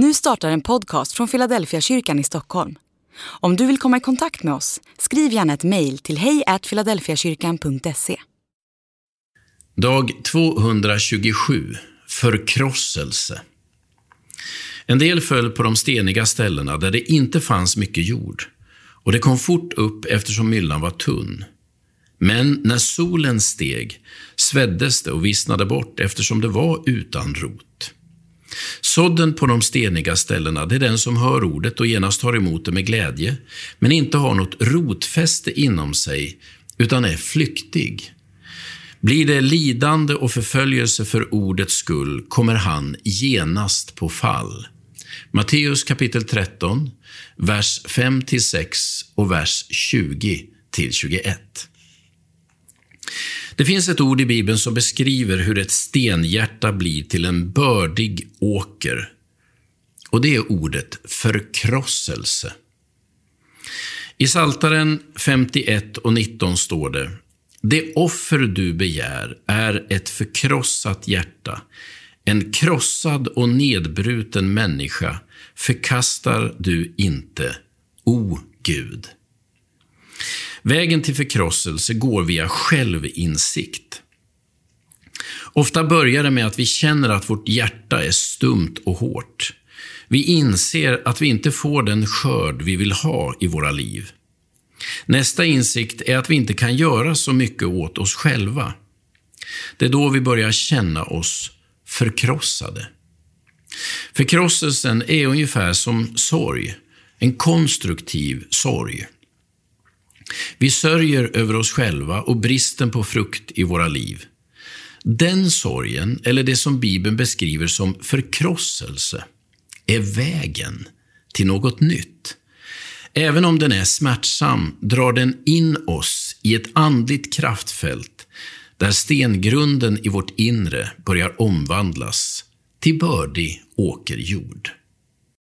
Nu startar en podcast från Philadelphia kyrkan i Stockholm. Om du vill komma i kontakt med oss, skriv gärna ett mejl till hejfiladelfiakyrkan.se. Dag 227. Förkrosselse. En del föll på de steniga ställena där det inte fanns mycket jord, och det kom fort upp eftersom myllan var tunn. Men när solen steg sveddes det och vissnade bort eftersom det var utan rot. Sådden på de steniga ställena, det är den som hör ordet och genast tar emot det med glädje, men inte har något rotfäste inom sig, utan är flyktig. Blir det lidande och förföljelse för ordets skull kommer han genast på fall. Matteus kapitel 13, vers 5-6 och vers 20-21. Det finns ett ord i Bibeln som beskriver hur ett stenhjärta blir till en bördig åker. Och det är ordet förkrosselse. I Saltaren 51 och 19 står det Det offer du begär är ett förkrossat hjärta. En krossad och nedbruten människa förkastar du inte, o Gud. Vägen till förkrosselse går via självinsikt. Ofta börjar det med att vi känner att vårt hjärta är stumt och hårt. Vi inser att vi inte får den skörd vi vill ha i våra liv. Nästa insikt är att vi inte kan göra så mycket åt oss själva. Det är då vi börjar känna oss förkrossade. Förkrosselsen är ungefär som sorg, en konstruktiv sorg. Vi sörjer över oss själva och bristen på frukt i våra liv. Den sorgen, eller det som Bibeln beskriver som förkrosselse, är vägen till något nytt. Även om den är smärtsam drar den in oss i ett andligt kraftfält där stengrunden i vårt inre börjar omvandlas till bördig åkerjord.